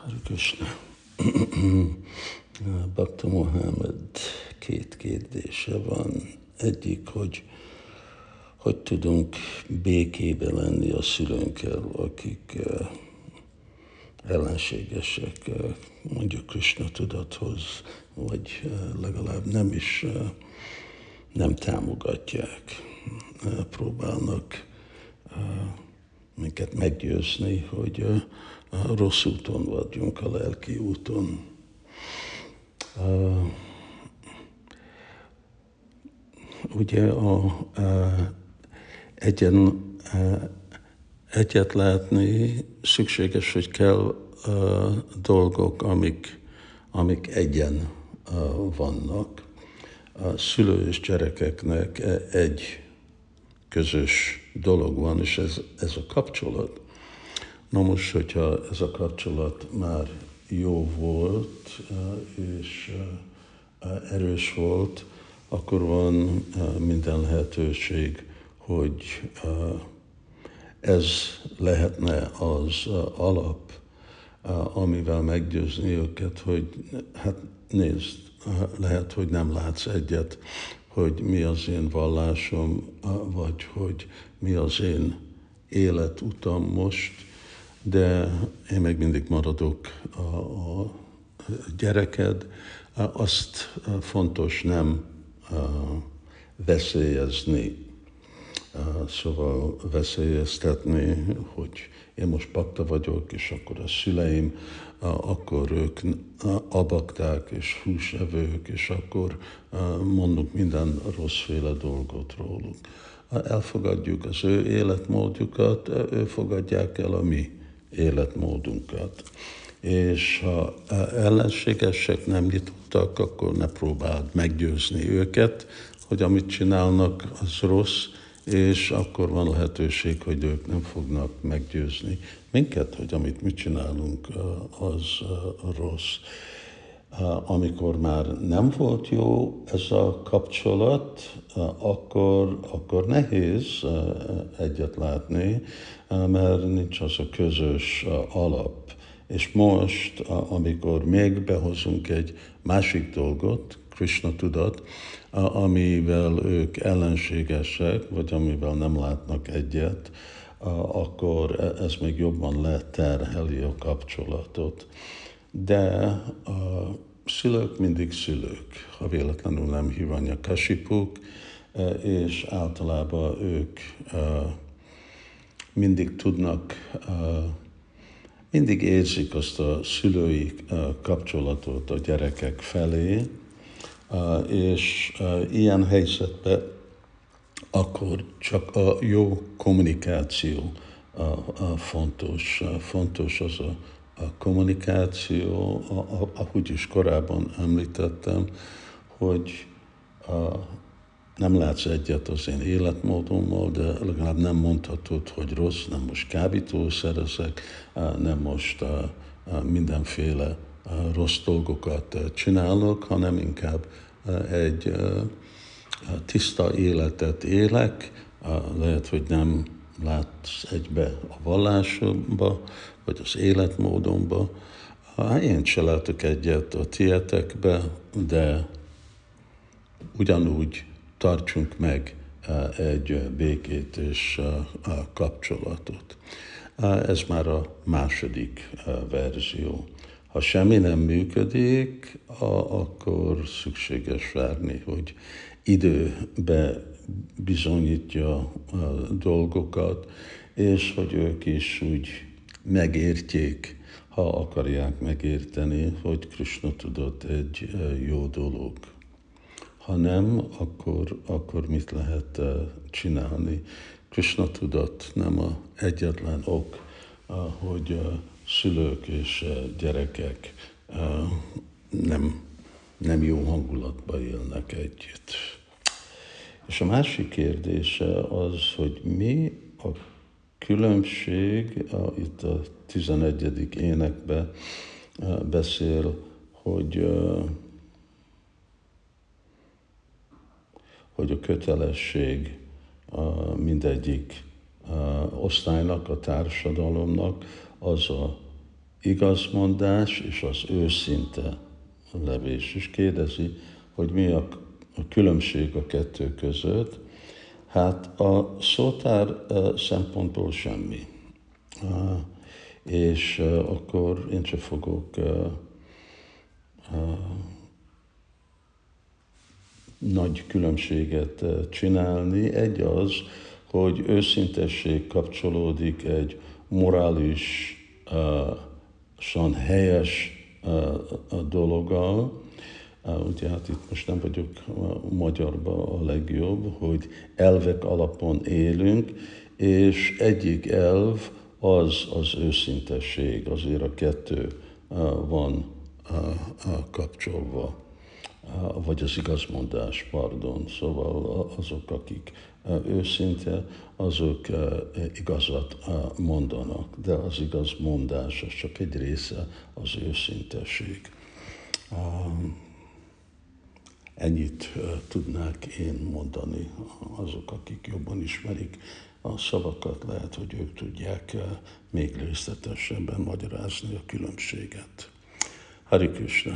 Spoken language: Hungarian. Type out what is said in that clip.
Hare Krishna. Bhakta Mohamed két kérdése van. Egyik, hogy hogy tudunk békébe lenni a szülőnkkel, akik uh, ellenségesek, uh, mondjuk Krishna tudathoz, vagy uh, legalább nem is nem támogatják, próbálnak minket meggyőzni, hogy a rossz úton vagyunk, a lelki úton. Ugye a, a egyen, egyet látni szükséges, hogy kell a dolgok, amik, amik egyen vannak. A szülő és gyerekeknek egy közös dolog van, és ez, ez a kapcsolat. Na most, hogyha ez a kapcsolat már jó volt, és erős volt, akkor van minden lehetőség, hogy ez lehetne az alap, amivel meggyőzni őket, hogy hát nézd, lehet, hogy nem látsz egyet, hogy mi az én vallásom, vagy hogy mi az én életutam most, de én meg mindig maradok a, a gyereked. Azt fontos nem veszélyezni, szóval veszélyeztetni, hogy én most pakta vagyok, és akkor a szüleim, akkor ők abakták és húsevők, és akkor mondunk minden rosszféle dolgot róluk. Elfogadjuk az ő életmódjukat, ő fogadják el a mi életmódunkat. És ha ellenségesek nem nyitottak, akkor ne próbáld meggyőzni őket, hogy amit csinálnak, az rossz, és akkor van lehetőség, hogy ők nem fognak meggyőzni minket, hogy amit mi csinálunk, az rossz. Amikor már nem volt jó ez a kapcsolat, akkor, akkor nehéz egyet látni, mert nincs az a közös alap. És most, amikor még behozunk egy másik dolgot, Krishna tudat, amivel ők ellenségesek, vagy amivel nem látnak egyet, akkor e, ez még jobban leterheli a kapcsolatot. De a szülők mindig szülők, ha véletlenül nem hívanya kasipuk, e, és általában ők e, mindig tudnak, mindig érzik azt a szülői kapcsolatot a gyerekek felé, és ilyen helyzetben akkor csak a jó kommunikáció fontos. Fontos az a, a kommunikáció, ahogy is korábban említettem, hogy a, nem látsz egyet az én életmódommal, de legalább nem mondhatod, hogy rossz, nem most kábítószerezek, nem most mindenféle rossz dolgokat csinálok, hanem inkább egy tiszta életet élek, lehet, hogy nem látsz egybe a vallásomba, vagy az életmódomba. Én se látok egyet a tietekbe, de ugyanúgy tartsunk meg egy békét és kapcsolatot. Ez már a második verzió. Ha semmi nem működik, akkor szükséges várni, hogy időbe bizonyítja a dolgokat, és hogy ők is úgy megértjék, ha akarják megérteni, hogy Krishna tudott egy jó dolog. Ha nem, akkor, akkor mit lehet csinálni? Krishna tudott nem a egyetlen ok, hogy szülők és gyerekek nem, nem jó hangulatba élnek együtt. És a másik kérdése az, hogy mi a különbség, a, itt a 11. énekben beszél, hogy, hogy a kötelesség mindegyik osztálynak, a társadalomnak az a igazmondás és az őszinte levés. És kérdezi, hogy mi a különbség a kettő között. Hát a szótár szempontból semmi. És akkor én csak fogok nagy különbséget csinálni. Egy az, hogy őszintesség kapcsolódik egy morális, uh, helyes dologgal, ugye hát itt most nem vagyok magyarban a legjobb, hogy elvek alapon élünk, és egyik elv az az őszintesség, azért a kettő van kapcsolva vagy az igazmondás, pardon. Szóval azok, akik őszinte, azok igazat mondanak, de az igazmondás az csak egy része az őszintesség. Ennyit tudnák én mondani azok, akik jobban ismerik a szavakat, lehet, hogy ők tudják még részletesebben magyarázni a különbséget. Hari Krishna.